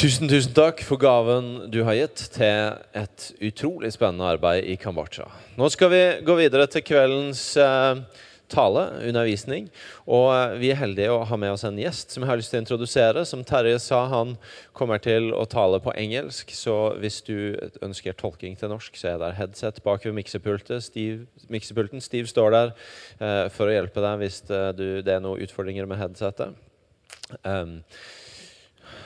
Tusen, tusen takk for gaven du har gitt til et utrolig spennende arbeid i Kambodsja. Nå skal vi gå videre til kveldens eh, tale, undervisning. Og eh, vi er heldige å ha med oss en gjest som jeg har lyst til å introdusere. Som Terje sa, han kommer til å tale på engelsk. Så hvis du ønsker tolking til norsk, så er det headset bak ved miksepulten. Steve. Steve står der eh, for å hjelpe deg hvis det, det er noen utfordringer med headsetet. Um,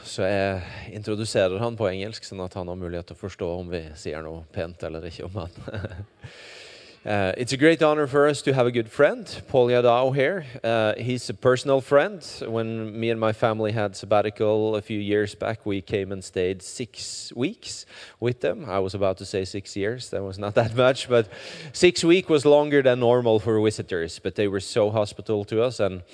så jeg introduserer han på engelsk, sånn at han har mulighet til å forstå om vi sier noe pent eller ikke om han. Uh, it's a great honor for us to have a good friend, Paul Yadao here. Uh, he's a personal friend. When me and my family had sabbatical a few years back, we came and stayed six weeks with them. I was about to say six years. That was not that much, but six weeks was longer than normal for visitors. But they were so hospitable to us, and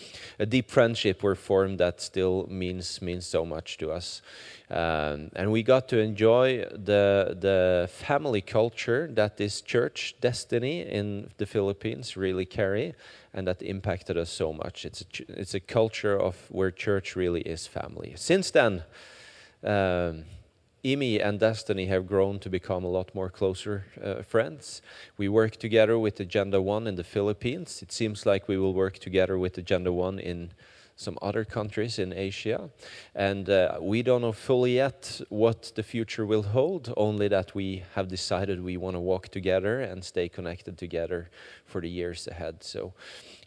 a deep friendship were formed that still means means so much to us. Um, and we got to enjoy the, the family culture that this church, Destiny, in the Philippines really carry, and that impacted us so much. It's a, it's a culture of where church really is family. Since then, um, Imi and Destiny have grown to become a lot more closer uh, friends. We work together with Agenda One in the Philippines. It seems like we will work together with Agenda One in some other countries in Asia. And uh, we don't know fully yet what the future will hold, only that we have decided we want to walk together and stay connected together for the years ahead. So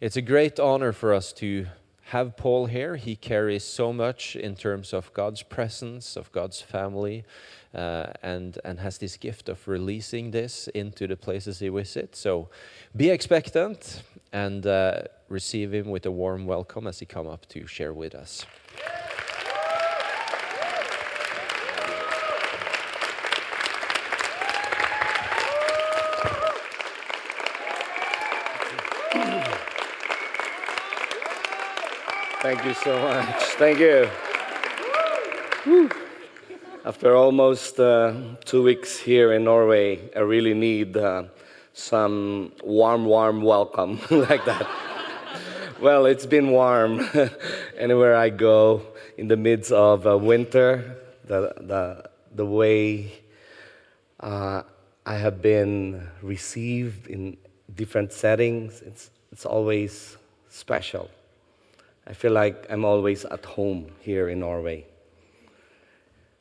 it's a great honor for us to have Paul here. He carries so much in terms of God's presence, of God's family, uh, and, and has this gift of releasing this into the places he visits. So be expectant and uh, receive him with a warm welcome as he come up to share with us. Thank you so much. Thank you. After almost uh, two weeks here in Norway, I really need uh, some warm, warm welcome like that. well, it's been warm anywhere I go in the midst of uh, winter. The, the, the way uh, I have been received in different settings, it's, it's always special. I feel like I'm always at home here in Norway.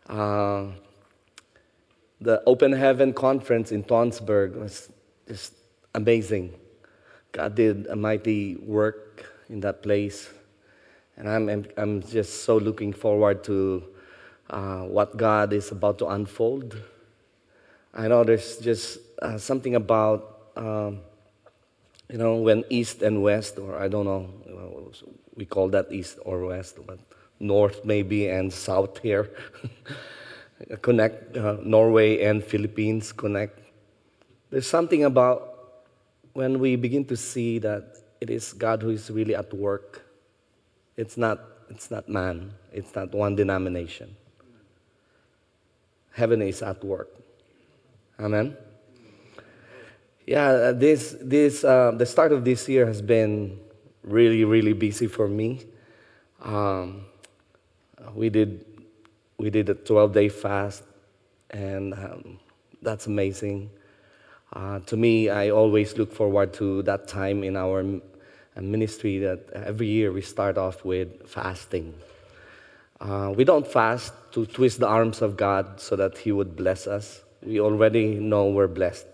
Uh, the Open Heaven Conference in Tonsberg was just amazing. God did a mighty work in that place. And I'm, I'm, just so looking forward to uh, what God is about to unfold. I know there's just uh, something about, um, you know, when East and West, or I don't know, we call that East or West, but North maybe and South here, connect, uh, Norway and Philippines connect. There's something about when we begin to see that it is God who is really at work. It's not, it's not man, it's not one denomination. Heaven is at work. Amen. Yeah, this, this, uh, the start of this year has been really, really busy for me. Um, we did, we did a 12 day fast, and um, that's amazing. Uh, to me, I always look forward to that time in our ministry that every year we start off with fasting. Uh, we don't fast to twist the arms of God so that He would bless us. We already know we're blessed.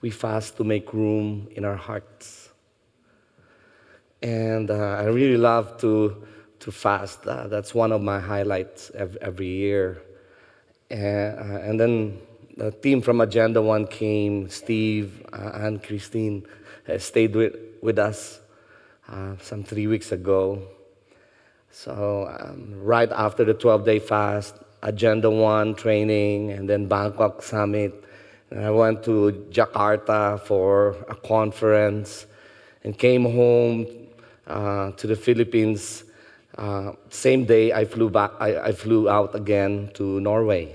We fast to make room in our hearts. And uh, I really love to, to fast. Uh, that's one of my highlights every, year. And, uh, and then the team from Agenda One came, Steve and Christine stayed with, with us some three weeks ago. So, um, right after the 12 day fast, Agenda One training, and then Bangkok Summit. And I went to Jakarta for a conference and came home uh, to the Philippines. Uh, same day, I flew back. I, I flew out again to Norway.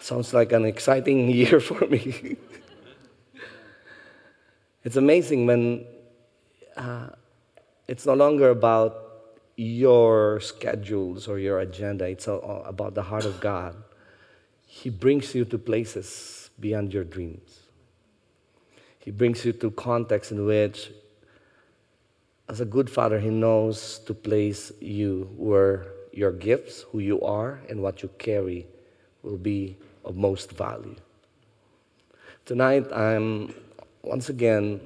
Sounds like an exciting year for me. it's amazing when uh, it's no longer about your schedules or your agenda. It's all about the heart of God. He brings you to places beyond your dreams. He brings you to contexts in which, as a good father, He knows to place you where your gifts, who you are, and what you carry will be of most value. Tonight, I'm once again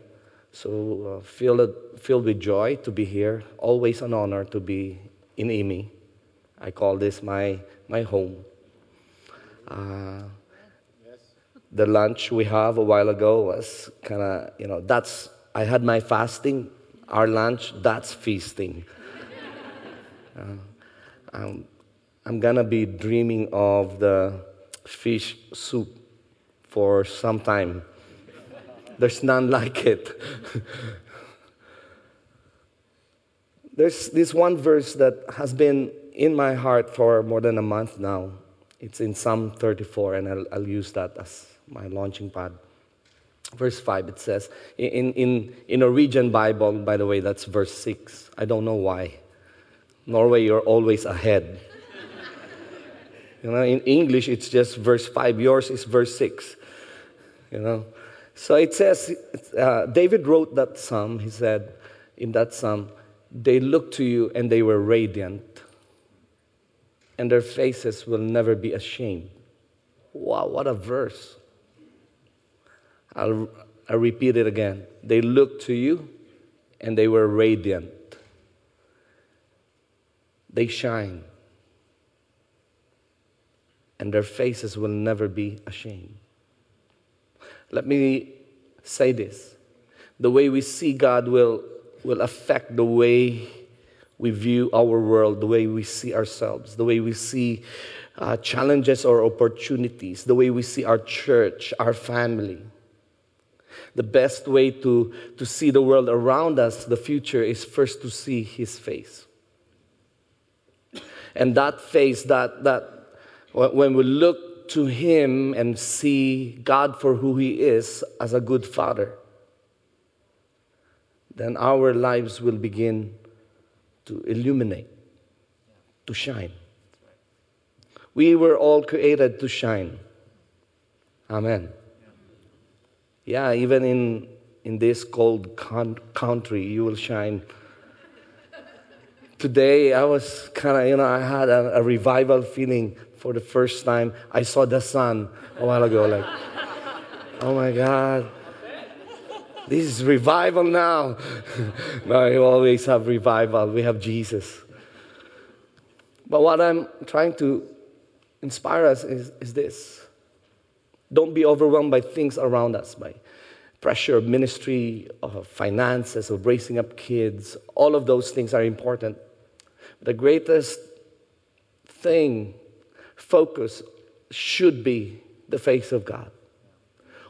so uh, filled, filled with joy to be here. Always an honor to be in IMI. I call this my, my home. Uh, the lunch we have a while ago was kind of, you know, that's, I had my fasting. Our lunch, that's feasting. uh, I'm, I'm gonna be dreaming of the fish soup for some time. There's none like it. There's this one verse that has been in my heart for more than a month now. It's in Psalm 34, and I'll, I'll use that as my launching pad. Verse 5, it says, in, in, in Norwegian Bible, by the way, that's verse 6. I don't know why. Norway, you're always ahead. you know, in English, it's just verse 5. Yours is verse 6. You know, so it says, uh, David wrote that psalm. He said in that psalm, they looked to you and they were radiant, and their faces will never be ashamed. Wow, what a verse. I'll, I'll repeat it again. They looked to you and they were radiant. They shine, and their faces will never be ashamed. Let me say this the way we see God will, will affect the way we view our world, the way we see ourselves, the way we see uh, challenges or opportunities, the way we see our church, our family. The best way to, to see the world around us, the future, is first to see His face. And that face, that, that when we look to Him and see God for who He is as a good Father, then our lives will begin to illuminate, to shine. We were all created to shine. Amen. Yeah, even in, in this cold con- country, you will shine. Today, I was kind of, you know, I had a, a revival feeling for the first time. I saw the sun a while ago, like, oh my God, this is revival now. no, you always have revival. We have Jesus. But what I'm trying to inspire us is, is this don't be overwhelmed by things around us, by pressure of ministry, of finances, of raising up kids. All of those things are important. The greatest thing focus should be the face of God.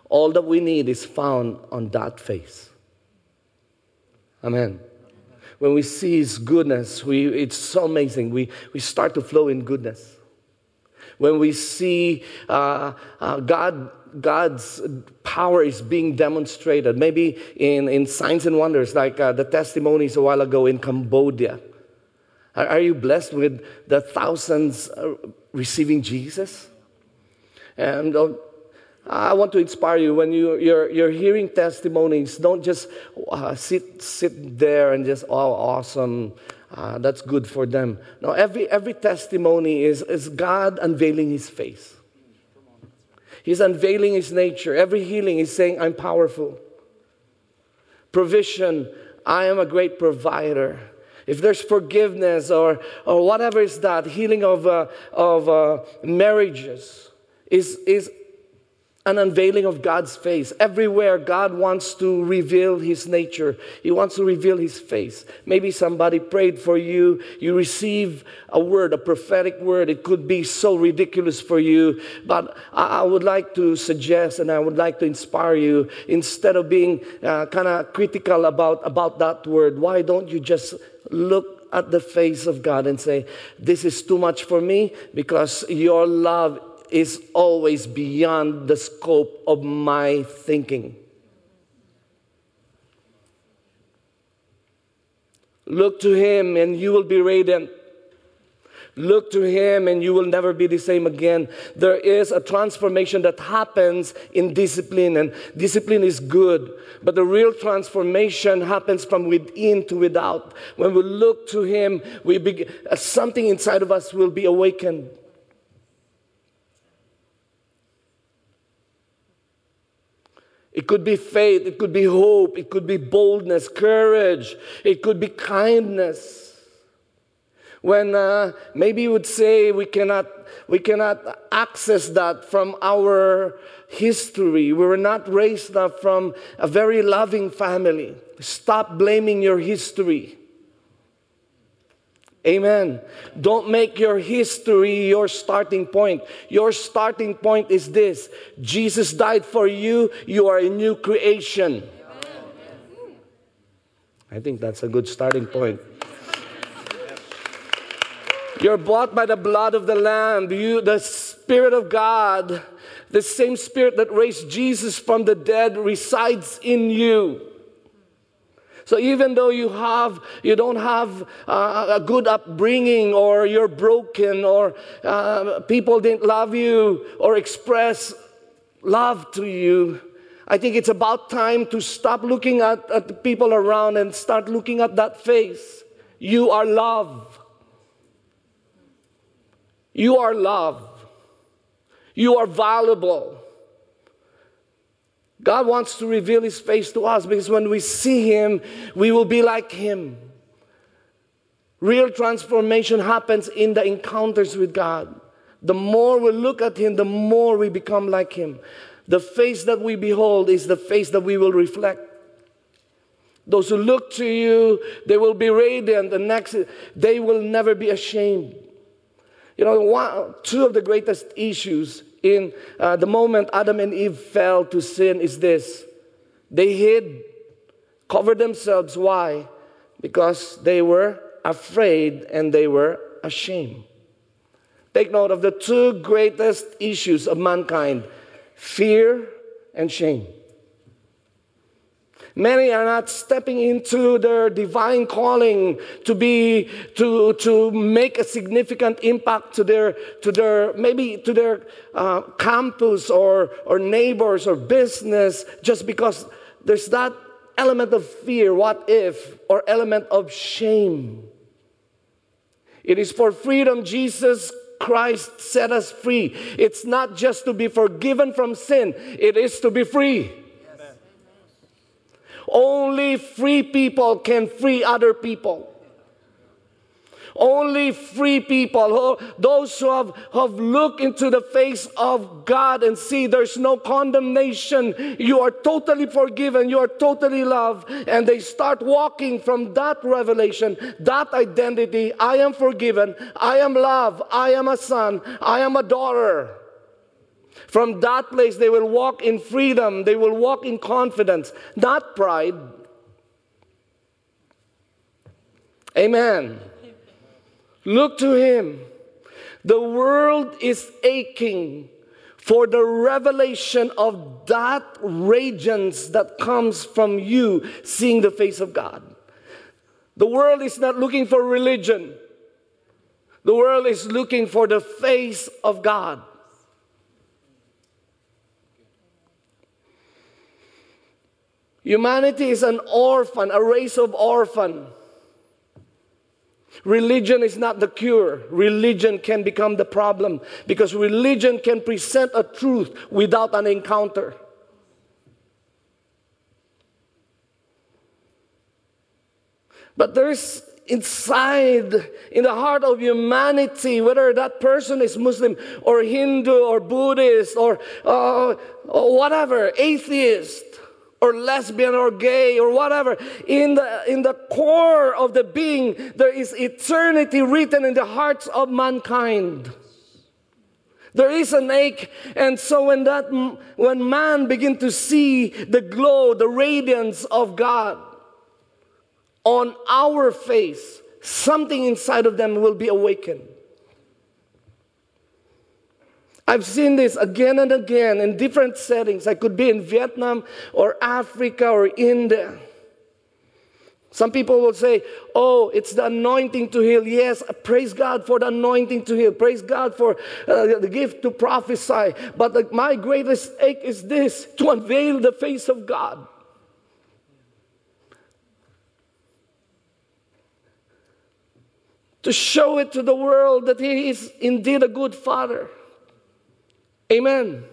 All that we need is found on that face. Amen. When we see His goodness, we, it's so amazing. We, we start to flow in goodness. When we see uh, uh, God, God's power is being demonstrated, maybe in, in signs and wonders, like uh, the testimonies a while ago in Cambodia. Are, are you blessed with the thousands uh, receiving Jesus. And uh, I want to inspire you when you, you're, you're hearing testimonies, don't just uh, sit, sit there and just, oh, awesome. Uh, that's good for them. Now, every, every testimony is, is God unveiling his face. He's unveiling his nature. Every healing is saying, I'm powerful. Provision, I am a great provider if there's forgiveness or, or whatever is that, healing of, uh, of uh, marriages is, is an unveiling of God's face. Everywhere, God wants to reveal His nature, He wants to reveal His face. Maybe somebody prayed for you, you receive a word, a prophetic word. It could be so ridiculous for you, but I, would like to suggest and I would like to inspire you instead of being uh, kind of critical about, about that word, why don't you just look at the face of God and say, This is too much for me because your love is always beyond the scope of my thinking. Look to Him and you will be radiant. Look to Him and you will never be the same again. There is a transformation that happens in discipline, and discipline is good. But the real transformation happens from within to without. When we look to Him, we begin, something inside of us will be awakened. It could be faith, it could be hope, it could be boldness, courage, it could be kindness when uh, maybe you would say we cannot, we cannot access that from our history. We were not raised up from a very loving family. Stop blaming your history. Amen. Don't make your history your starting point. Your starting point is this Jesus died for you, you are a new creation. I think that's a good starting point. You're bought by the blood of the Lamb. You, the Spirit of God, the same Spirit that raised Jesus from the dead resides in you. So even though you have, you don't have uh, a good upbringing, or you're broken, or uh, people didn't love you or express love to you, I think it's about time to stop looking at, at the people around and start looking at that face. You are love. You are love. You are valuable. God wants to reveal His face to us because when we see Him, we will be like Him. Real transformation happens in the encounters with God. The more we look at Him, the more we become like Him. The face that we behold is the face that we will reflect. Those who look to you, they will be radiant. The next, they will never be ashamed. You know, one, two of the greatest issues in uh, the moment Adam and Eve fell to sin is this they hid, covered themselves. Why? Because they were afraid and they were ashamed. Take note of the two greatest issues of mankind fear and shame. Many are not stepping into their divine calling to be to to make a significant impact to their to their maybe to their uh, campus or or neighbors or business just because there's that element of fear, what if, or element of shame. It is for freedom Jesus Christ set us free. It's not just to be forgiven from sin, it is to be free. Only free people can free other people. Only free people, those who have, have looked into the face of God and see there's no condemnation. You are totally forgiven. You are totally loved. And they start walking from that revelation, that identity. I am forgiven. I am loved. I am a son. I am a daughter. From that place, they will walk in freedom, they will walk in confidence, not pride. Amen. Look to Him. The world is aching for the revelation of that radiance that comes from you seeing the face of God. The world is not looking for religion, the world is looking for the face of God. Humanity is an orphan, a race of orphan. Religion is not the cure. Religion can become the problem because religion can present a truth without an encounter. But there's inside, in the heart of humanity, whether that person is Muslim or Hindu or Buddhist or, uh, or whatever, atheist, or lesbian or gay or whatever. In the, in the core of the being, there is eternity written in the hearts of mankind. There is an ache, and so when that when man begin to see the glow, the radiance of God on our face, something inside of them will be awakened. I've seen this again and again in different settings. I could be in Vietnam or Africa or India. Some people will say, Oh, it's the anointing to heal. Yes, praise God for the anointing to heal. Praise God for uh, the gift to prophesy. But the, my greatest ache is this to unveil the face of God. To show it to the world that He is indeed a good Father. Amen.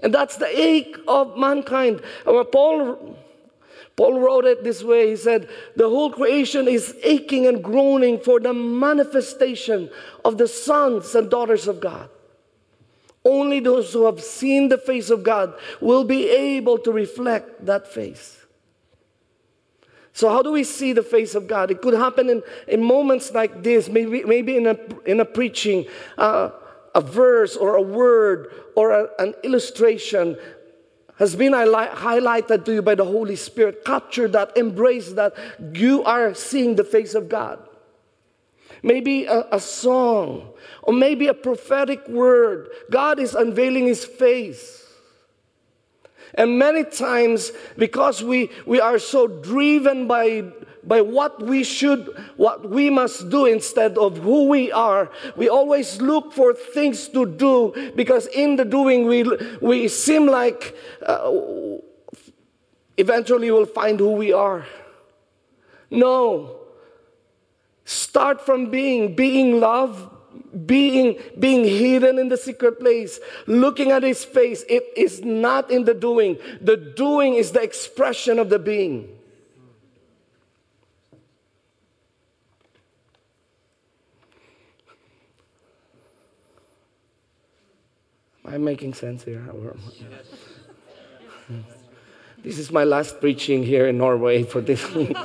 And that's the ache of mankind. Paul Paul wrote it this way He said, The whole creation is aching and groaning for the manifestation of the sons and daughters of God. Only those who have seen the face of God will be able to reflect that face. So, how do we see the face of God? It could happen in, in moments like this, maybe, maybe in, a, in a preaching, uh, a verse or a word or a, an illustration has been highlighted to you by the Holy Spirit. Capture that, embrace that. You are seeing the face of God. Maybe a, a song, or maybe a prophetic word. God is unveiling His face. And many times, because we, we are so driven by by what we should, what we must do instead of who we are. We always look for things to do because in the doing we, we seem like uh, eventually we'll find who we are. No. Start from being, being love, being being hidden in the secret place looking at his face it is not in the doing the doing is the expression of the being I'm making sense here. This is my last preaching here in Norway for this. Week.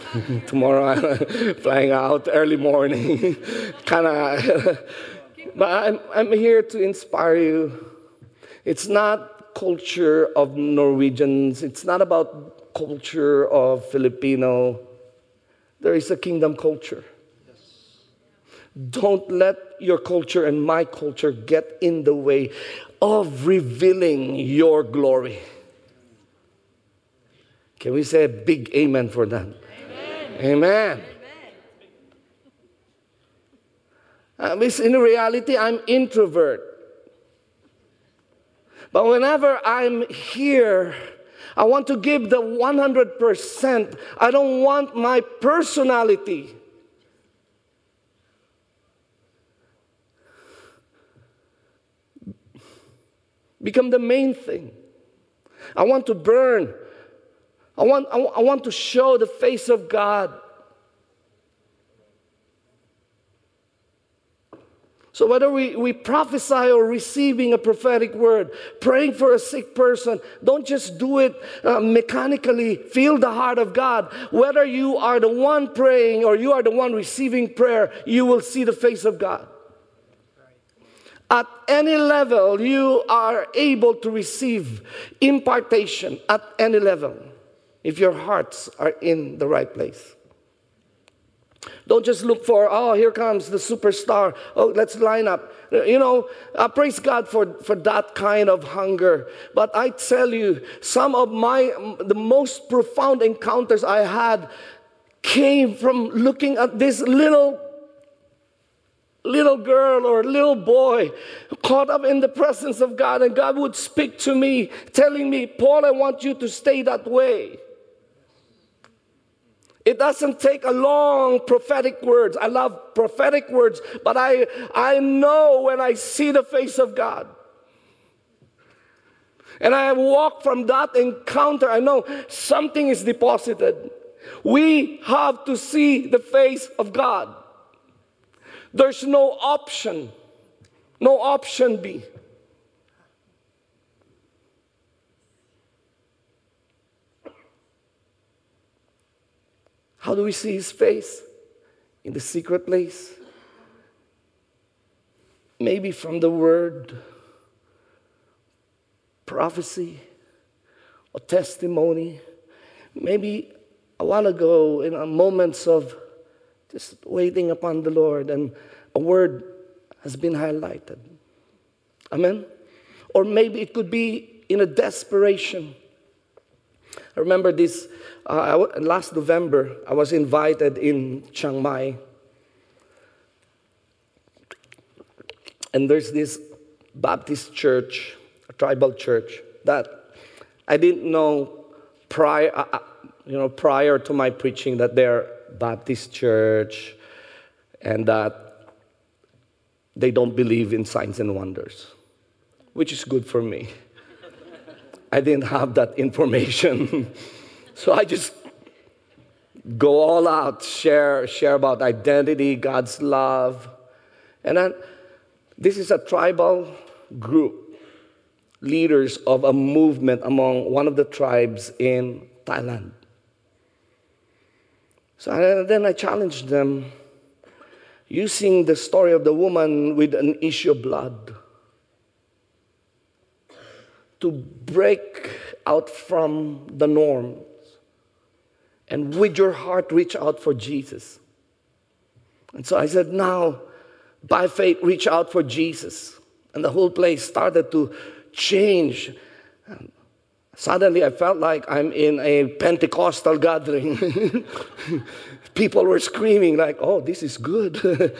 Tomorrow I'm flying out early morning. kind of. but I'm, I'm here to inspire you. It's not culture of Norwegians. It's not about culture of Filipino. There is a kingdom culture. Don't let your culture and my culture get in the way of revealing your glory. Can we say a big amen for that? Amen. amen. amen. Uh, in reality, I'm introvert. But whenever I'm here, I want to give the 100%. I don't want my personality become the main thing. I want to burn. I want, I, want to show the face of God. So, whether we, we prophesy or receiving a prophetic word, praying for a sick person, don't just do it uh, mechanically. Feel the heart of God. Whether you are the one praying or you are the one receiving prayer, you will see the face of God. At any level, you are able to receive impartation at any level if your hearts are in the right place. Don't just look for, oh, here comes the superstar. Oh, let's line up. You know, I praise God for, for that kind of hunger. But I tell you, some of my, the most profound encounters I had came from looking at this little little girl or little boy caught up in the presence of God, and God would speak to me, telling me, Paul, I want you to stay that way. It doesn't take a long prophetic words. I love prophetic words, but I, I know when I see the face of God. And I walk from that encounter, I know something is deposited. We have to see the face of God. There's no option, no option B. How do we see his face? In the secret place? Maybe from the word, prophecy, or testimony. Maybe a while ago, in moments of just waiting upon the Lord, and a word has been highlighted. Amen? Or maybe it could be in a desperation. I remember this uh, last November, I was invited in Chiang Mai. And there's this Baptist church, a tribal church, that I didn't know prior, uh, uh you know, prior to my preaching that they're Baptist church and that they don't believe in signs and wonders, which is good for me. I didn't have that information. so I just go all out, share, share about identity, God's love. And then this is a tribal group, leaders of a movement among one of the tribes in Thailand. So then I challenged them using the story of the woman with an issue of blood to break out from the norms and with your heart reach out for Jesus. And so I said, now, by faith, reach out for Jesus. And the whole place started to change. Suddenly, I felt like I'm in a Pentecostal gathering. People were screaming, like, oh, this is good.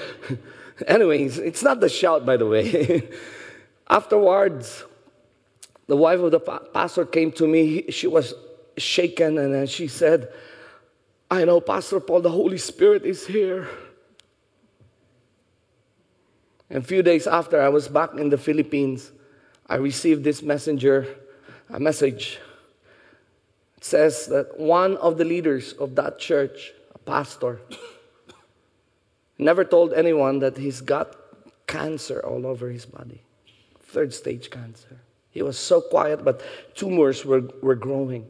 Anyways, it's not the shout, by the way. Afterwards, the wife of the pastor came to me. She was shaken and she said, I know, Pastor Paul, the Holy Spirit is here. And a few days after I was back in the Philippines, I received this messenger a message. It says that one of the leaders of that church, a pastor, never told anyone that he's got cancer all over his body, third stage cancer. He was so quiet, but tumors were, were growing.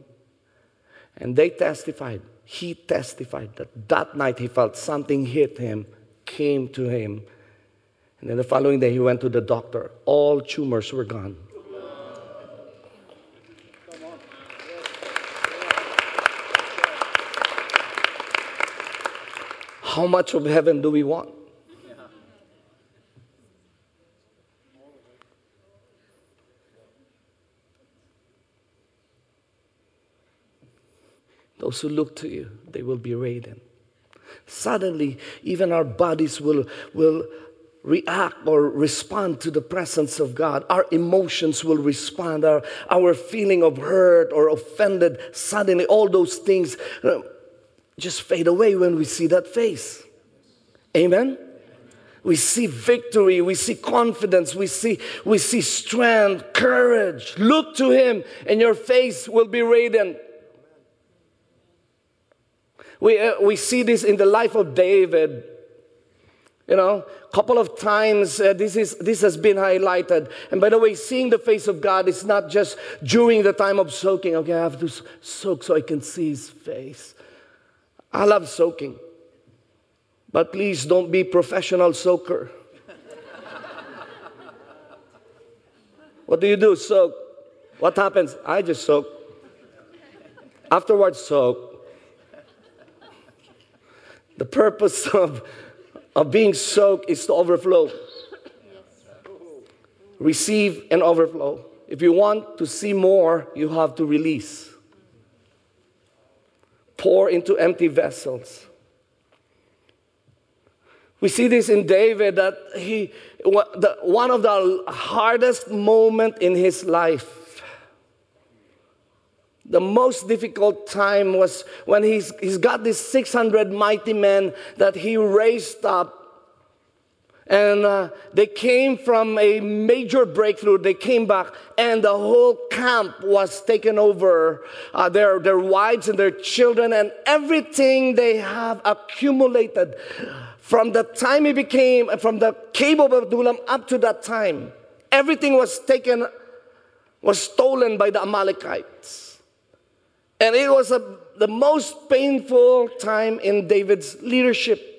And they testified, he testified that that night he felt something hit him, came to him. And then the following day he went to the doctor. All tumors were gone. How much of heaven do we want? Those who look to you, they will be radiant. Suddenly, even our bodies will, will react or respond to the presence of God. Our emotions will respond. Our, our feeling of hurt or offended, suddenly, all those things uh, just fade away when we see that face. Amen? We see victory, we see confidence, we see, we see strength, courage. Look to Him, and your face will be radiant. We, uh, we see this in the life of David. You know, a couple of times uh, this, is, this has been highlighted. And by the way, seeing the face of God is not just during the time of soaking. Okay, I have to soak so I can see His face. I love soaking. But please don't be professional soaker. what do you do? Soak. What happens? I just soak. Afterwards, soak. The purpose of, of being soaked is to overflow. Receive and overflow. If you want to see more, you have to release pour into empty vessels. We see this in David that he, one of the hardest moment in his life, the most difficult time was when he's, he's got these 600 mighty men that he raised up and uh, they came from a major breakthrough. They came back, and the whole camp was taken over. Uh, their, their wives and their children, and everything they have accumulated from the time he became, from the cave of Adullam up to that time. Everything was taken, was stolen by the Amalekites. And it was a, the most painful time in David's leadership.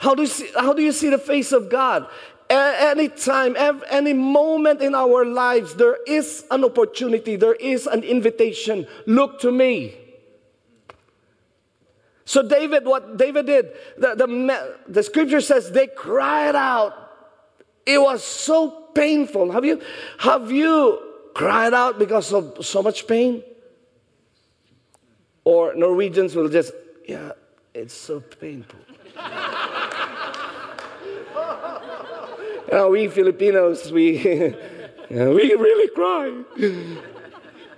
How do you see, how do you see the face of God? Any time, any moment in our lives, there is an opportunity, there is an invitation. Look to me. So, David, what David did, the, the, the scripture says they cried out. It was so painful. Have you, have you cried out because of so much pain? Or Norwegians will just, yeah, it's so painful. you know, we Filipinos, we, we really cry.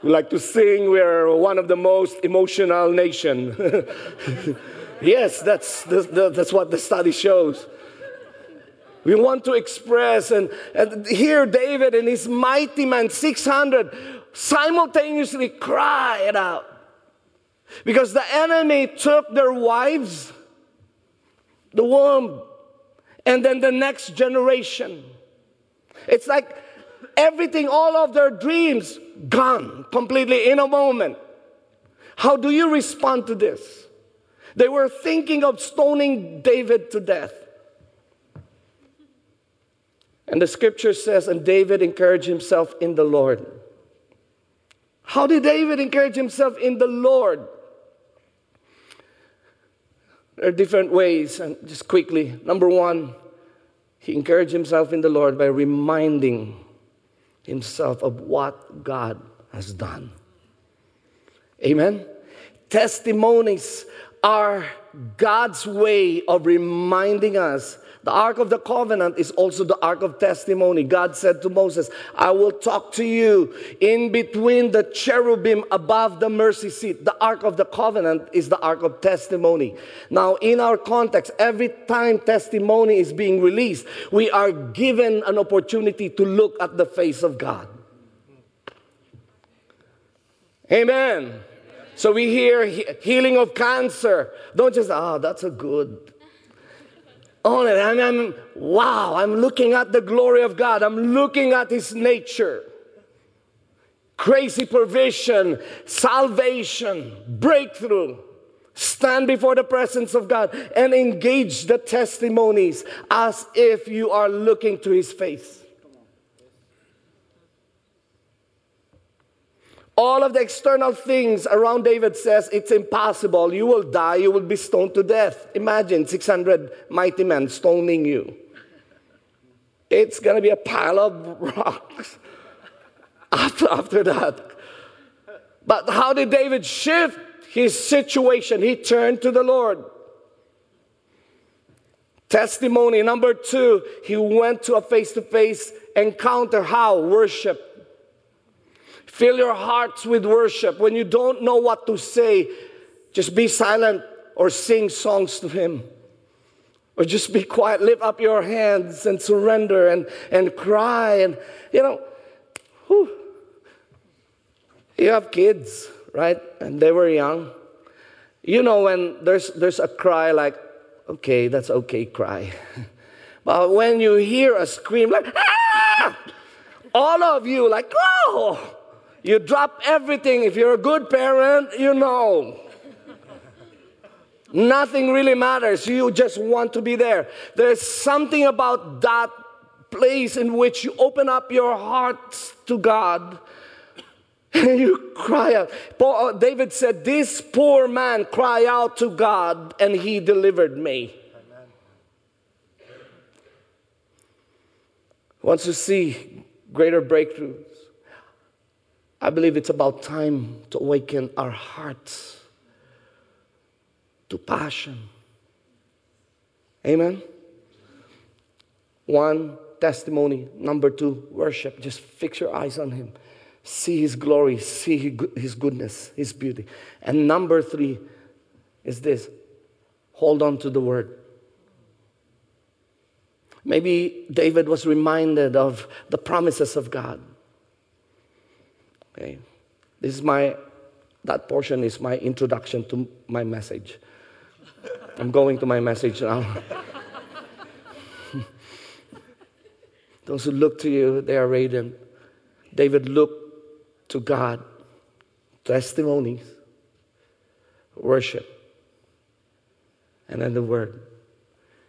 We like to sing. We're one of the most emotional nation. yes, that's, that's, that's what the study shows. We want to express, and, and here David and his mighty man, 600, simultaneously cried out. Because the enemy took their wives, the womb, and then the next generation. It's like everything, all of their dreams, gone completely in a moment. How do you respond to this? They were thinking of stoning David to death. And the scripture says, and David encouraged himself in the Lord. How did David encourage himself in the Lord? There are different ways, and just quickly. Number one, he encouraged himself in the Lord by reminding himself of what God has done. Amen? Testimonies are God's way of reminding us the Ark of the Covenant is also the Ark of Testimony. God said to Moses, I will talk to you in between the cherubim above the mercy seat. The Ark of the Covenant is the Ark of Testimony. Now, in our context, every time testimony is being released, we are given an opportunity to look at the face of God. Amen. So we hear healing of cancer. Don't just, ah, oh, that's a good on it. I'm, I'm, wow, I'm looking at the glory of God. I'm looking at His nature. Crazy provision, salvation, breakthrough. Stand before the presence of God and engage the testimonies as if you are looking to His face. All of the external things around David says it's impossible. You will die, you will be stoned to death. Imagine 600 mighty men stoning you. It's going to be a pile of rocks after, after that. But how did David shift his situation? He turned to the Lord. Testimony number two, he went to a face to face encounter. How? Worship. Fill your hearts with worship. When you don't know what to say, just be silent or sing songs to Him. Or just be quiet, lift up your hands and surrender and, and cry. And, you know, whew. you have kids, right? And they were young. You know, when there's, there's a cry like, okay, that's okay, cry. but when you hear a scream like, ah! all of you like, oh! You drop everything. If you're a good parent, you know. Nothing really matters. You just want to be there. There's something about that place in which you open up your hearts to God and you cry out. Paul, uh, David said, This poor man cried out to God and he delivered me. Amen. Wants to see greater breakthroughs. I believe it's about time to awaken our hearts to passion. Amen? One, testimony. Number two, worship. Just fix your eyes on Him. See His glory, see His goodness, His beauty. And number three is this hold on to the Word. Maybe David was reminded of the promises of God. Okay. This is my, that portion is my introduction to my message. I'm going to my message now. Those who look to you, they are radiant. David looked to God, testimonies, worship, and then the word.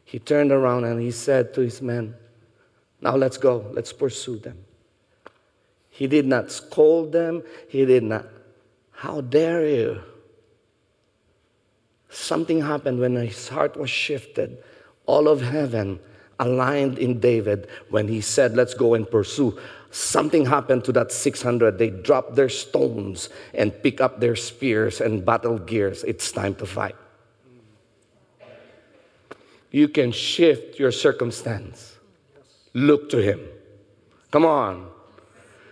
He turned around and he said to his men, Now let's go, let's pursue them. He did not scold them. He did not, how dare you? Something happened when his heart was shifted. All of heaven aligned in David when he said, Let's go and pursue. Something happened to that 600. They dropped their stones and pick up their spears and battle gears. It's time to fight. You can shift your circumstance. Look to him. Come on.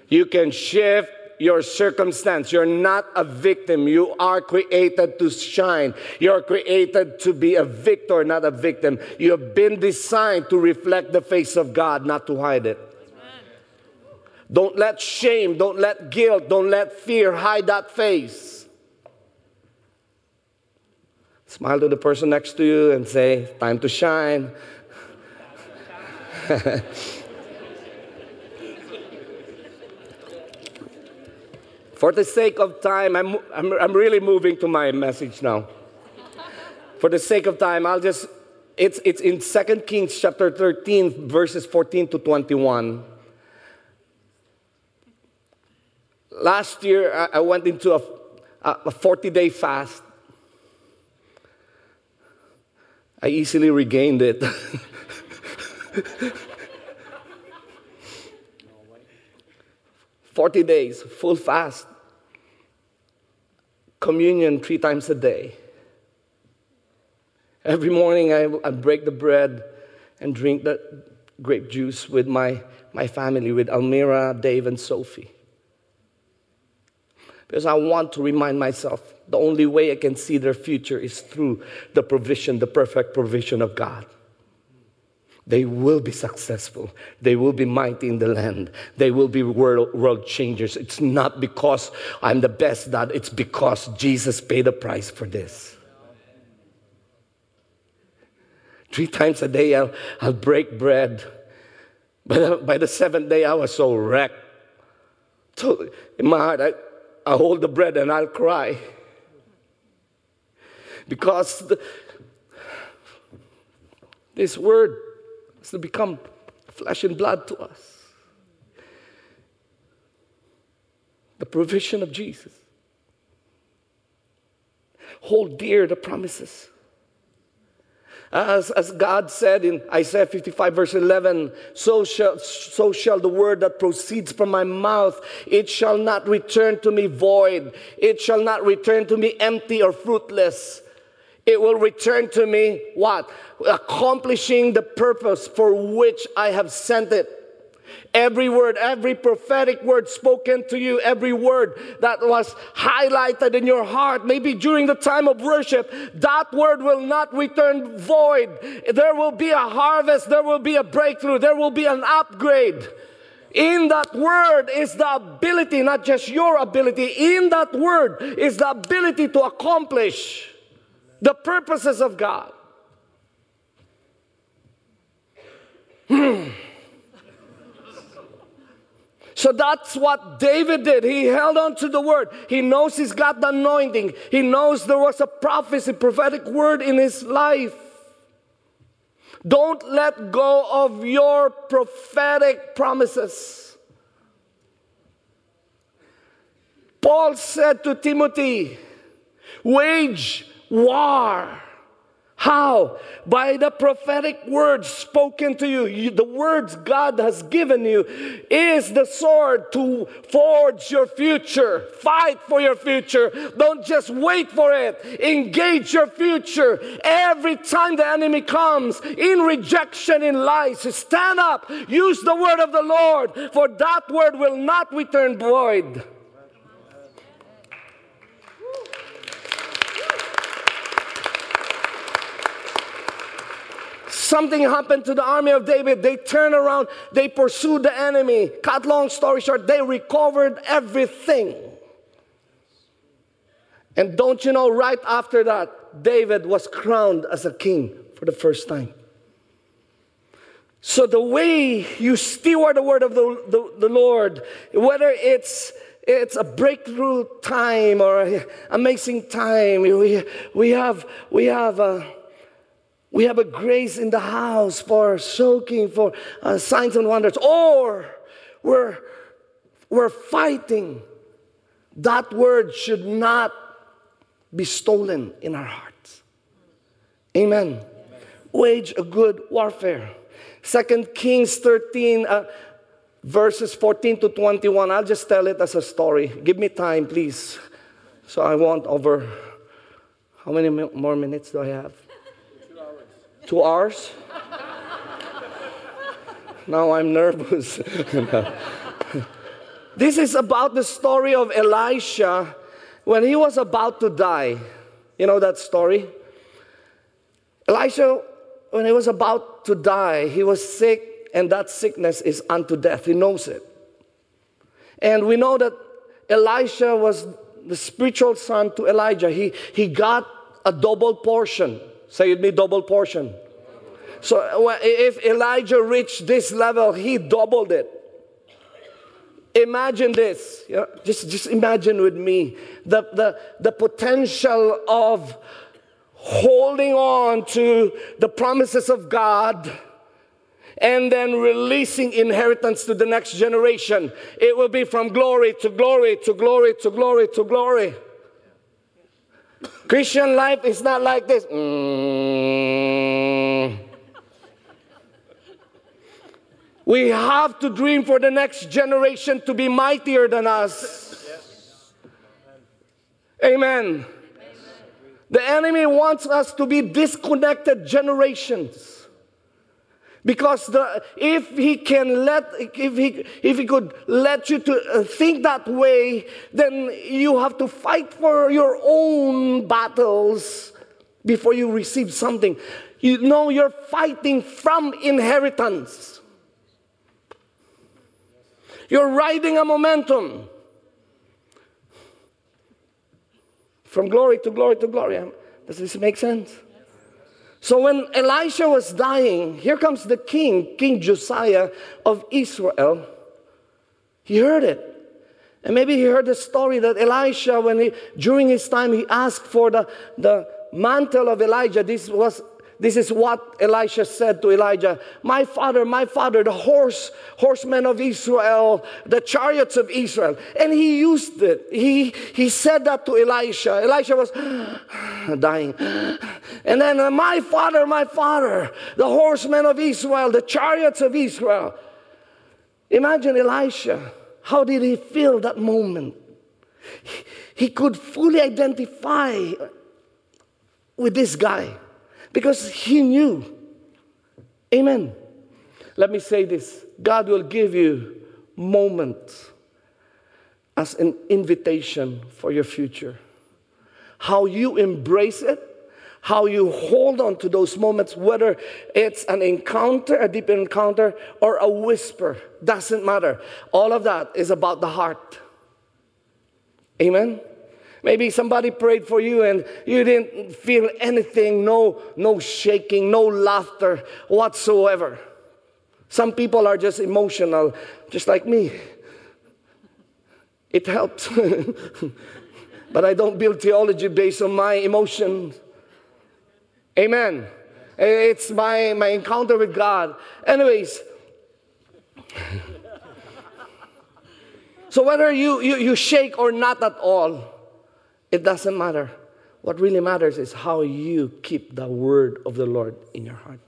You can shift your circumstance. You're not a victim. You are created to shine. You're created to be a victor, not a victim. You have been designed to reflect the face of God, not to hide it. Don't let shame, don't let guilt, don't let fear hide that face. Smile to the person next to you and say, Time to shine. For the sake of time, I'm, I'm, I'm really moving to my message now. For the sake of time, I'll just, it's, it's in 2 Kings chapter 13, verses 14 to 21. Last year, I, went into a, a 40 day fast. I easily regained it. Forty days, full fast communion three times a day. Every morning I, I break the bread and drink the grape juice with my, my family, with Almira, Dave, and Sophie. Because I want to remind myself the only way I can see their future is through the provision, the perfect provision of God. They will be successful. They will be mighty in the land. They will be world, world changers. It's not because I'm the best dad, it's because Jesus paid a price for this. Three times a day, I'll, I'll break bread. But uh, by the seventh day, I was so wrecked. So in my heart, I, I hold the bread and I'll cry. Because the, this word to become flesh and blood to us. The provision of Jesus. Hold dear the promises. As, as God said in Isaiah 55, verse 11, so shall, so shall the word that proceeds from my mouth, it shall not return to me void. It shall not return to me empty or fruitless it will return to me what? Accomplishing the purpose for which I have sent it. Every word, every prophetic word spoken to you, every word that was highlighted in your heart, maybe during the time of worship, that word will not return void. There will be a harvest, there will be a breakthrough, there will be an upgrade. In that word is the ability, not just your ability, in that word is the ability to accomplish the purposes of God. Hmm. So that's what David did. He held on to the word. He knows he's got the anointing. He knows there was a prophecy, prophetic word in his life. Don't let go of your prophetic promises. Paul said to Timothy, wage war. How? By the prophetic words spoken to you. you. The words God has given you is the sword to forge your future. Fight for your future. Don't just wait for it. Engage your future. Every time the enemy comes in rejection, in lies, stand up. Use the word of the Lord, for that word will not return void. Something happened to the army of David. They turned around, they pursued the enemy. Cut long story short, they recovered everything. And don't you know, right after that, David was crowned as a king for the first time. So, the way you steward the word of the, the, the Lord, whether it's it's a breakthrough time or amazing time. We, we have, we have a, we have a grace in the house for soaking, for uh, signs and wonders, or we're, we're fighting. That word should not be stolen in our hearts. Amen. Amen. Wage a good warfare. Second Kings 13, uh, verses 14 to 21. I'll just tell it as a story. Give me time, please. So I want over. How many more minutes do I have? Two hours. Now I'm nervous. this is about the story of Elisha when he was about to die. You know that story? Elisha, when he was about to die, he was sick, and that sickness is unto death. He knows it. And we know that Elisha was the spiritual son to Elijah. He, he got a double portion. Say it me, double portion. So if Elijah reached this level, he doubled it. Imagine this. You know, just, just imagine with me the, the, the potential of holding on to the promises of God and then releasing inheritance to the next generation. It will be from glory to glory to glory to glory to glory. Christian life is not like this. Mm. We have to dream for the next generation to be mightier than us. Amen. The enemy wants us to be disconnected generations. Because the, if he can let, if he, if he could let you to uh, think that way, then you have to fight for your own battles before you receive something. You know you're fighting from inheritance. You're riding a momentum. From glory to glory to glory. Does this make sense? So when Elisha was dying, here comes the king, King Josiah of Israel. He heard it. And maybe he heard the story that Elisha, when he, during his time, he asked for the, the mantle of Elijah. This was this is what Elisha said to Elijah My father, my father, the horse, horsemen of Israel, the chariots of Israel. And he used it. He, he said that to Elisha. Elisha was dying. And then, My father, my father, the horsemen of Israel, the chariots of Israel. Imagine Elisha. How did he feel that moment? He, he could fully identify with this guy because he knew. Amen. Let me say this God will give you moments as an invitation for your future. How you embrace it, how you hold on to those moments, whether it's an encounter, a deep encounter, or a whisper, doesn't matter. All of that is about the heart. Amen. Maybe somebody prayed for you and you didn't feel anything, no, no shaking, no laughter whatsoever. Some people are just emotional, just like me. It helps. but I don't build theology based on my emotions. Amen. It's my, my encounter with God. Anyways, so whether you, you, you shake or not at all, it doesn't matter. What really matters is how you keep the word of the Lord in your heart.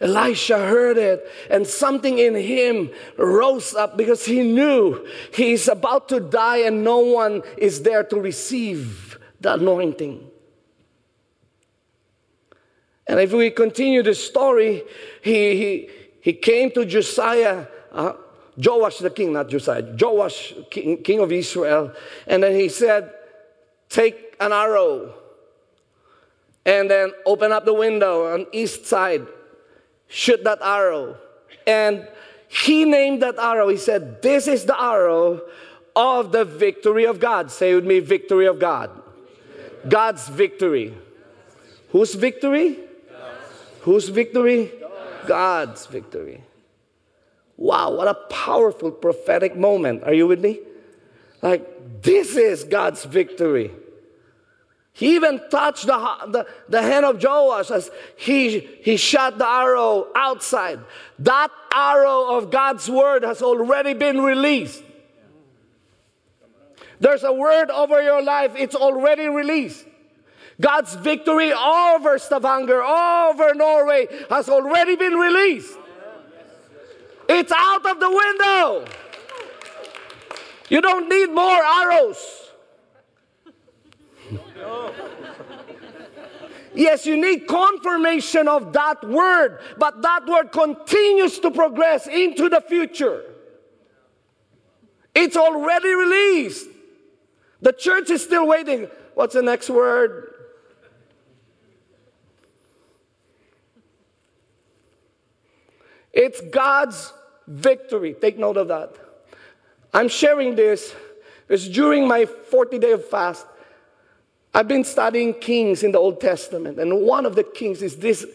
Elisha heard it, and something in him rose up because he knew he's about to die and no one is there to receive the anointing. And if we continue the story, he, he, he came to Josiah, uh, Joash the king, not Josiah, Joash, king, king of Israel. And then he said, Take an arrow and then open up the window on east side, shoot that arrow. And he named that arrow, he said, This is the arrow of the victory of God. Say with me, victory of God. God's victory. Whose victory? Whose victory? God's victory. Wow, what a powerful prophetic moment. Are you with me? Like, this is God's victory. He even touched the, the, the hand of Joash as he, he shot the arrow outside. That arrow of God's word has already been released. There's a word over your life, it's already released. God's victory over Stavanger, over Norway, has already been released. It's out of the window. You don't need more arrows. Yes, you need confirmation of that word, but that word continues to progress into the future. It's already released. The church is still waiting. What's the next word? It's God's victory. Take note of that. I'm sharing this because during my 40 day of fast, I've been studying kings in the Old Testament, and one of the kings is this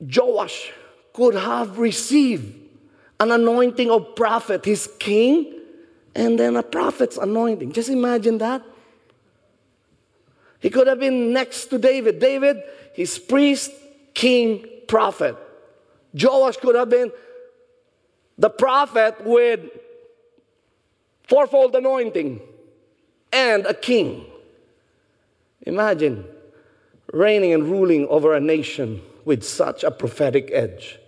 Joash could have received an anointing of prophet, his king, and then a prophet's anointing. Just imagine that. He could have been next to David. David, his priest, king, prophet. Joash could have been the prophet with fourfold anointing and a king. Imagine reigning and ruling over a nation with such a prophetic edge.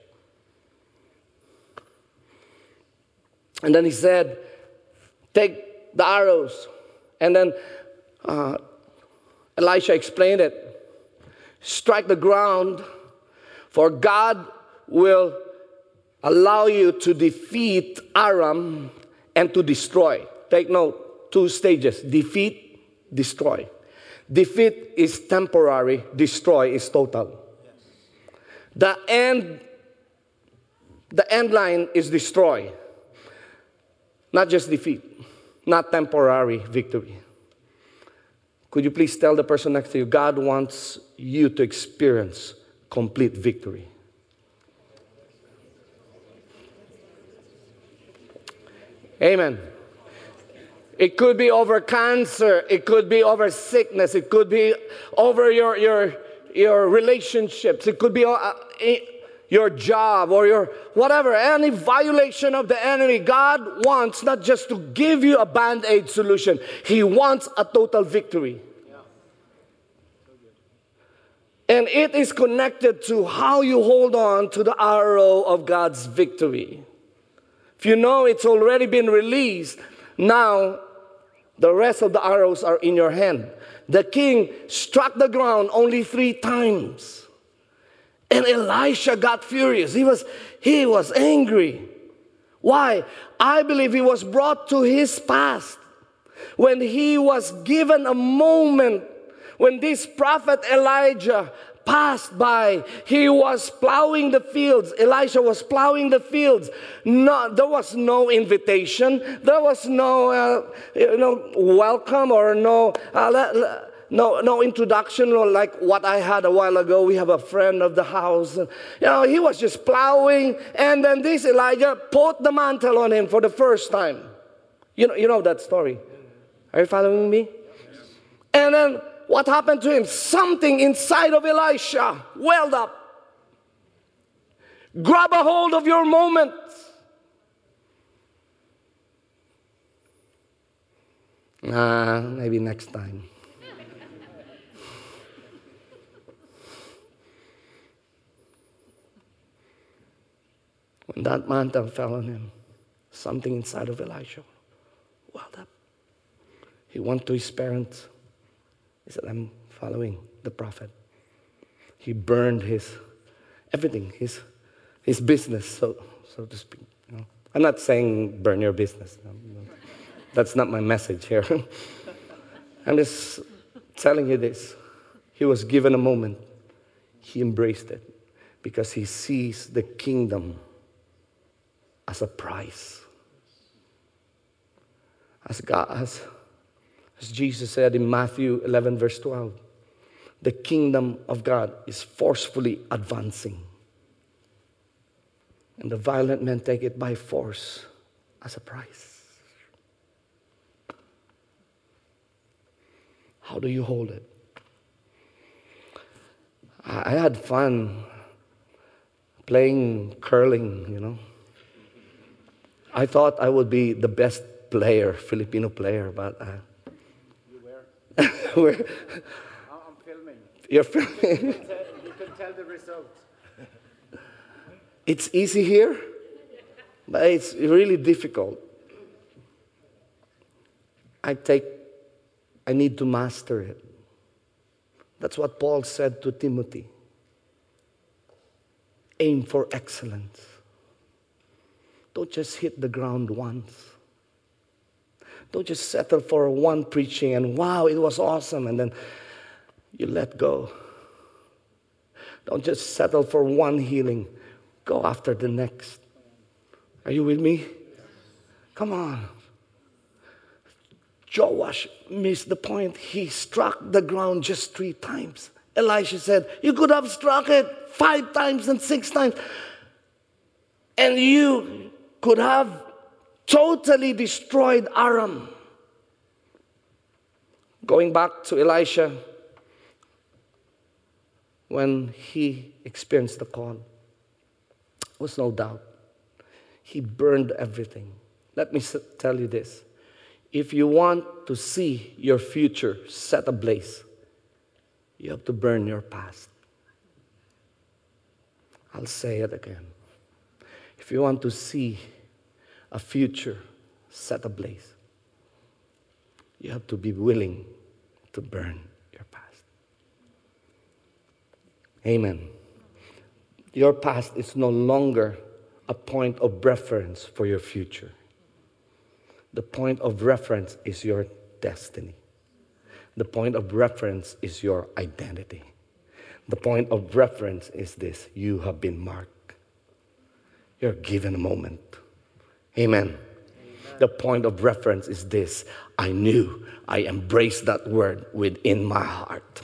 And then he said, Take the arrows. And then uh, Elisha explained it strike the ground, for God will allow you to defeat Aram and to destroy. Take note, two stages defeat, destroy. Defeat is temporary, destroy is total. The end the end line is destroy. Not just defeat, not temporary victory. Could you please tell the person next to you, God wants you to experience complete victory. Amen. It could be over cancer, it could be over sickness, it could be over your, your, your relationships, it could be uh, your job or your whatever, any violation of the enemy. God wants not just to give you a band aid solution, He wants a total victory. And it is connected to how you hold on to the arrow of God's victory. If you know it's already been released, now the rest of the arrows are in your hand. The king struck the ground only three times. And Elisha got furious. He was, he was angry. Why? I believe he was brought to his past when he was given a moment when this prophet Elijah passed by. He was plowing the fields. Elisha was plowing the fields. No, there was no invitation. There was no, uh, you know, welcome or no, uh, no, no introduction or like what I had a while ago. We have a friend of the house. You know, he was just plowing, and then this Elijah put the mantle on him for the first time. You know, you know that story. Are you following me? And then what happened to him? Something inside of Elisha welled up. Grab a hold of your moment. Ah, maybe next time. when that mantle fell on him, something inside of Elisha welled up. He went to his parents he said, I'm following the prophet. He burned his everything, his, his business, so, so to speak. You know? I'm not saying burn your business. That's not my message here. I'm just telling you this. He was given a moment, he embraced it because he sees the kingdom as a prize. As God, as as Jesus said in Matthew 11, verse 12, the kingdom of God is forcefully advancing. And the violent men take it by force as a price. How do you hold it? I had fun playing curling, you know. I thought I would be the best player, Filipino player, but uh, We're- I'm filming. You're filming. You can tell the result. It's easy here, but it's really difficult. I take, I need to master it. That's what Paul said to Timothy. Aim for excellence. Don't just hit the ground once. Don't just settle for one preaching and wow, it was awesome, and then you let go. Don't just settle for one healing. Go after the next. Are you with me? Come on. Joash missed the point. He struck the ground just three times. Elisha said, You could have struck it five times and six times. And you could have totally destroyed Aram. Going back to Elisha, when he experienced the call, was no doubt. He burned everything. Let me tell you this. If you want to see your future set ablaze, you have to burn your past. I'll say it again. If you want to see a future set ablaze, you have to be willing to burn your past. Amen. Your past is no longer a point of reference for your future. The point of reference is your destiny. The point of reference is your identity. The point of reference is this you have been marked. You're given a moment. Amen. The point of reference is this I knew, I embraced that word within my heart.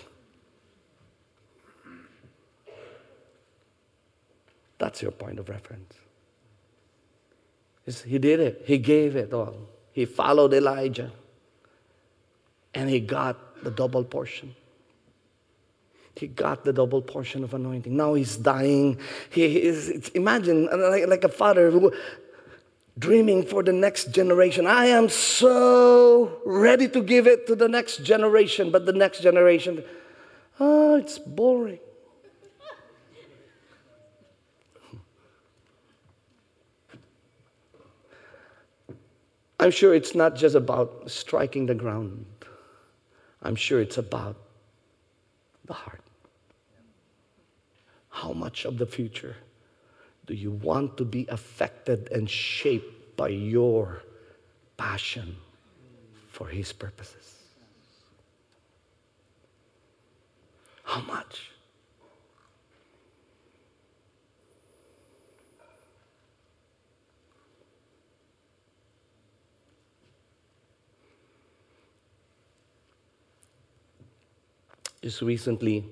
That's your point of reference. He did it, he gave it all. He followed Elijah, and he got the double portion. He got the double portion of anointing. Now he's dying. He is, imagine, like, like a father dreaming for the next generation. I am so ready to give it to the next generation, but the next generation, oh, it's boring. I'm sure it's not just about striking the ground. I'm sure it's about the heart. How much of the future do you want to be affected and shaped by your passion for His purposes? How much? Just recently,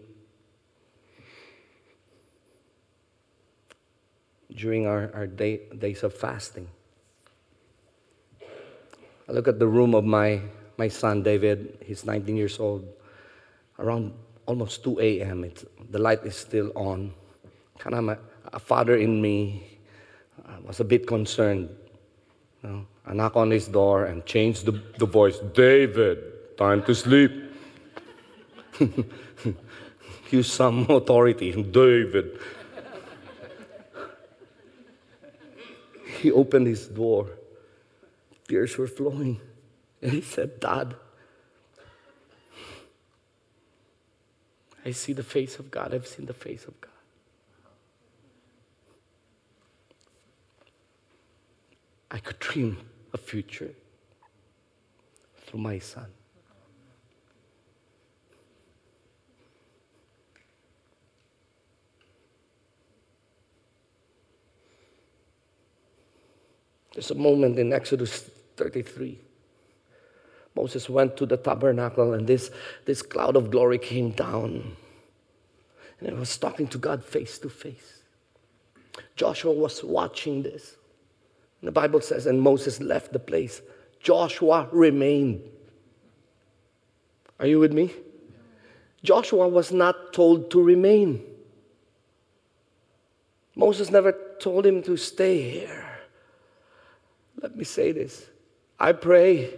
during our, our day, days of fasting, I look at the room of my, my son David. He's 19 years old. Around almost 2 a.m., the light is still on. Kind of a, a father in me I was a bit concerned. You know, I knock on his door and change the, the voice David, time to sleep. Use some authority. David. He opened his door. Tears were flowing. And he said, Dad, I see the face of God. I've seen the face of God. I could dream a future through my son. There's a moment in Exodus 33. Moses went to the tabernacle, and this, this cloud of glory came down. And it was talking to God face to face. Joshua was watching this. And the Bible says, and Moses left the place. Joshua remained. Are you with me? Joshua was not told to remain. Moses never told him to stay here. Let me say this. I pray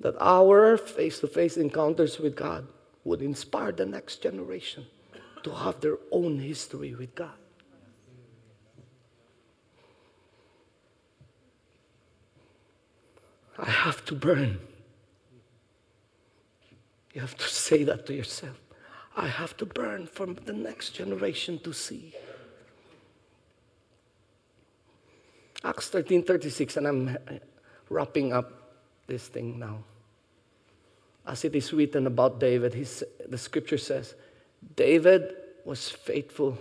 that our face to face encounters with God would inspire the next generation to have their own history with God. I have to burn. You have to say that to yourself. I have to burn for the next generation to see. Acts 13 36, and I'm wrapping up this thing now. As it is written about David, his, the scripture says, David was faithful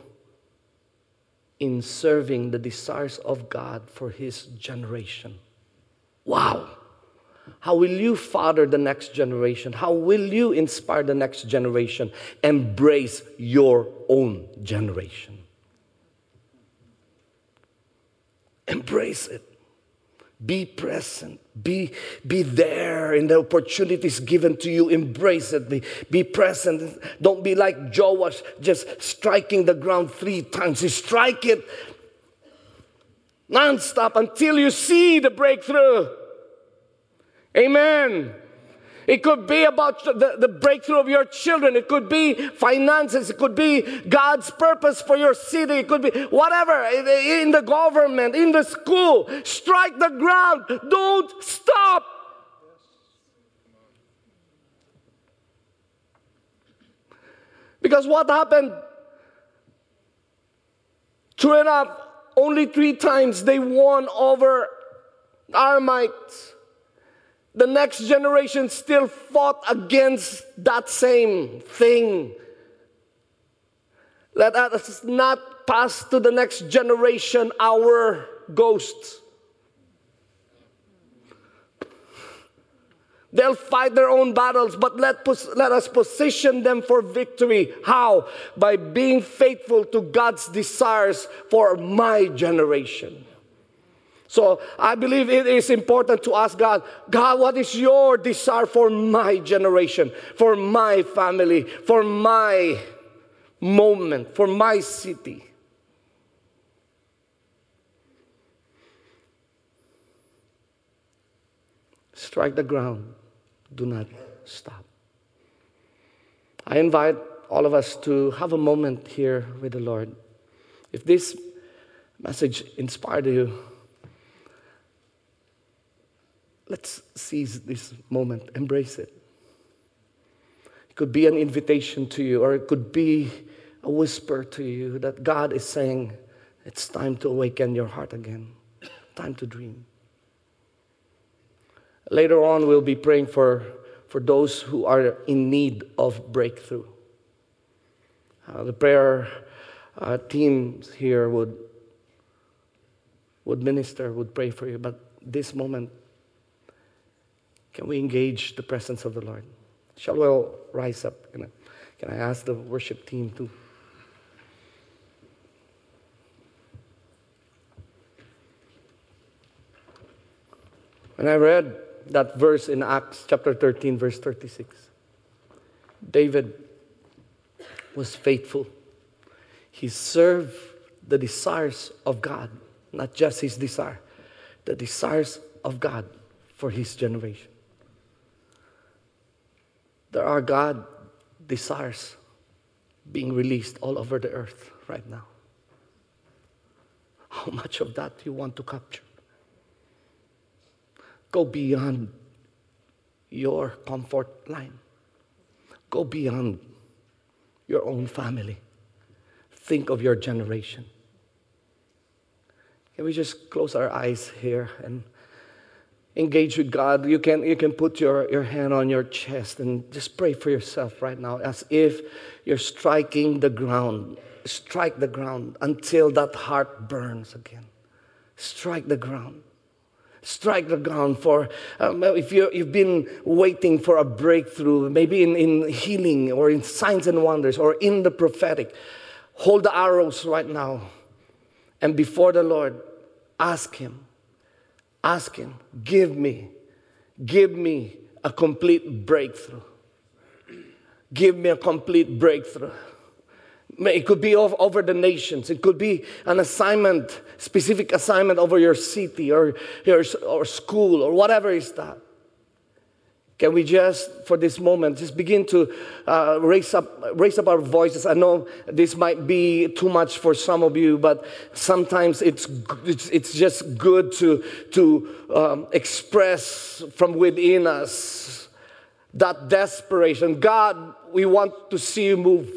in serving the desires of God for his generation. Wow! How will you father the next generation? How will you inspire the next generation? Embrace your own generation. Embrace it. Be present. Be, be there in the opportunities given to you. Embrace it. Be, be present. Don't be like Joash, just striking the ground three times. You strike it nonstop until you see the breakthrough. Amen. It could be about the, the breakthrough of your children. It could be finances. It could be God's purpose for your city. It could be whatever in the government, in the school. Strike the ground. Don't stop. Because what happened? True enough, only three times they won over Aramites the next generation still fought against that same thing. Let us not pass to the next generation our ghosts. They'll fight their own battles, but let, let us position them for victory. How? By being faithful to God's desires for my generation. So I believe it is important to ask God, God, what is your desire for my generation, for my family, for my moment, for my city? Strike the ground. Do not stop. I invite all of us to have a moment here with the Lord. If this message inspired you, Let's seize this moment, embrace it. It could be an invitation to you, or it could be a whisper to you that God is saying, It's time to awaken your heart again, time to dream. Later on, we'll be praying for, for those who are in need of breakthrough. Uh, the prayer uh, teams here would, would minister, would pray for you, but this moment, can we engage the presence of the Lord? Shall we all rise up? Can I, can I ask the worship team to? When I read that verse in Acts chapter 13, verse 36, David was faithful. He served the desires of God, not just his desire, the desires of God for his generation. There are God desires being released all over the earth right now. How much of that do you want to capture? Go beyond your comfort line. Go beyond your own family. Think of your generation. Can we just close our eyes here and engage with God, you can, you can put your, your hand on your chest and just pray for yourself right now as if you're striking the ground. Strike the ground until that heart burns again. Strike the ground. Strike the ground for, um, if you, you've been waiting for a breakthrough, maybe in, in healing or in signs and wonders or in the prophetic, hold the arrows right now. And before the Lord, ask Him Ask Him, give me, give me a complete breakthrough. Give me a complete breakthrough. It could be over the nations. It could be an assignment, specific assignment over your city or your or school or whatever is that. Can we just, for this moment, just begin to uh, raise up, raise up our voices? I know this might be too much for some of you, but sometimes it's it's, it's just good to to um, express from within us that desperation. God, we want to see you move.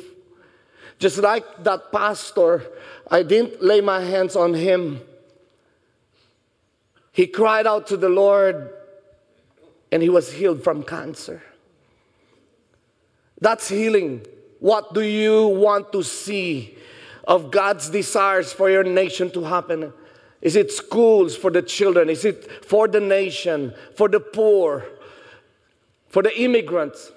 Just like that pastor, I didn't lay my hands on him. He cried out to the Lord and he was healed from cancer. That's healing. What do you want to see of God's desires for your nation to happen? Is it schools for the children? Is it for the nation, for the poor, for the immigrants?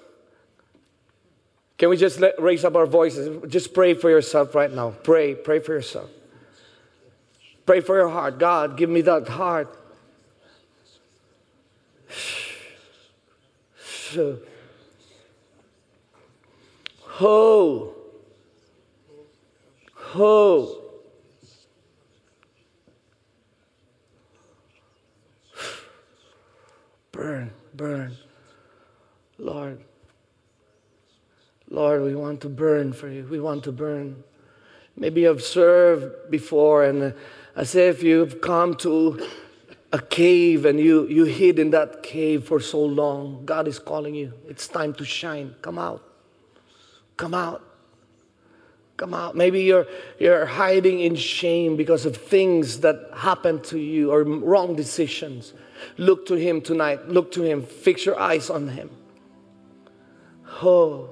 Can we just let, raise up our voices? Just pray for yourself right now. Pray, pray for yourself. Pray for your heart. God, give me that heart. Ho. Ho. Burn, burn. Lord. Lord, we want to burn for you. We want to burn. Maybe you've served before, and uh, as if you've come to a cave and you, you hid in that cave for so long. God is calling you. It's time to shine. Come out. Come out. Come out. Maybe you're, you're hiding in shame because of things that happened to you or wrong decisions. Look to Him tonight. Look to Him. Fix your eyes on Him. Oh.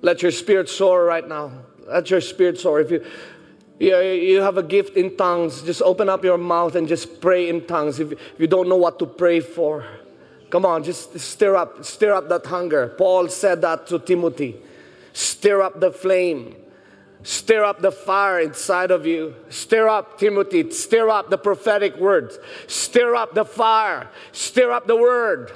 Let your spirit soar right now. Let your spirit soar. If you you, have a gift in tongues, just open up your mouth and just pray in tongues if you don't know what to pray for. Come on, just stir up, stir up that hunger. Paul said that to Timothy. Stir up the flame. Stir up the fire inside of you. Stir up, Timothy. Stir up the prophetic words. Stir up the fire. Stir up the word.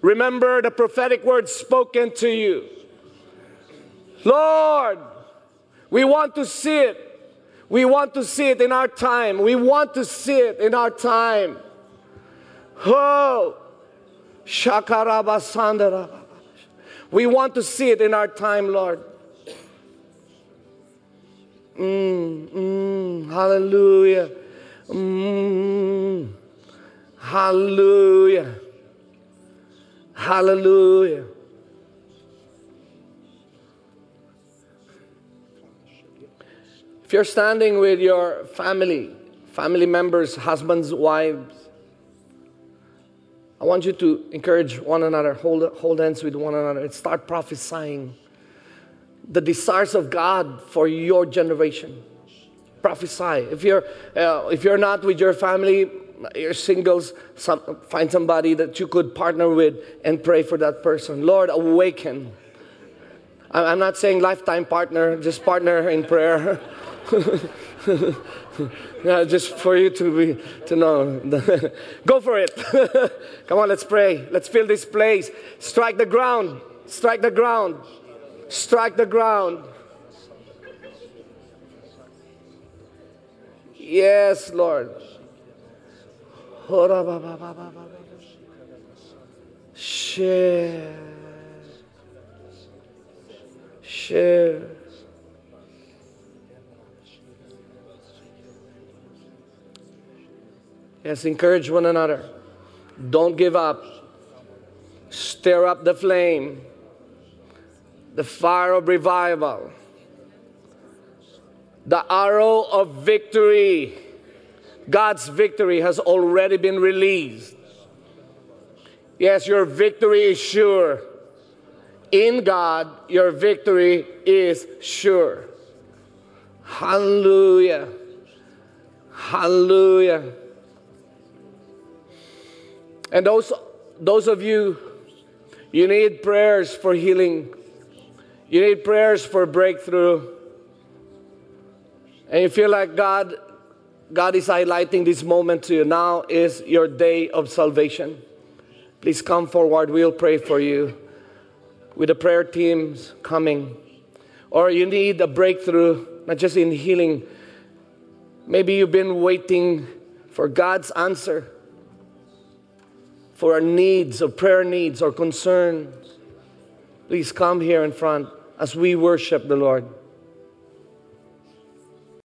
Remember the prophetic words spoken to you. Lord, we want to see it. We want to see it in our time. We want to see it in our time. Oh, Shakarabasandara. We want to see it in our time, Lord. Mm, mm, hallelujah. Mm, hallelujah. Hallelujah. You're standing with your family, family members, husbands, wives, I want you to encourage one another, hold, hold hands with one another, and start prophesying the desires of God for your generation. Prophesy. If you're, uh, if you're not with your family, you're singles, some, find somebody that you could partner with and pray for that person. Lord, awaken. I'm not saying lifetime partner, just partner in prayer. yeah, just for you to be to know. Go for it. Come on, let's pray. Let's fill this place. Strike the ground. Strike the ground. Strike the ground. Yes, Lord. Share. Share. Yes, encourage one another. Don't give up. Stir up the flame, the fire of revival, the arrow of victory. God's victory has already been released. Yes, your victory is sure. In God, your victory is sure. Hallelujah. Hallelujah. And those, those of you, you need prayers for healing. You need prayers for breakthrough. And you feel like God, God is highlighting this moment to you. Now is your day of salvation. Please come forward. We'll pray for you with the prayer teams coming. Or you need a breakthrough, not just in healing. Maybe you've been waiting for God's answer. For our needs, our prayer needs, our concerns, please come here in front as we worship the Lord.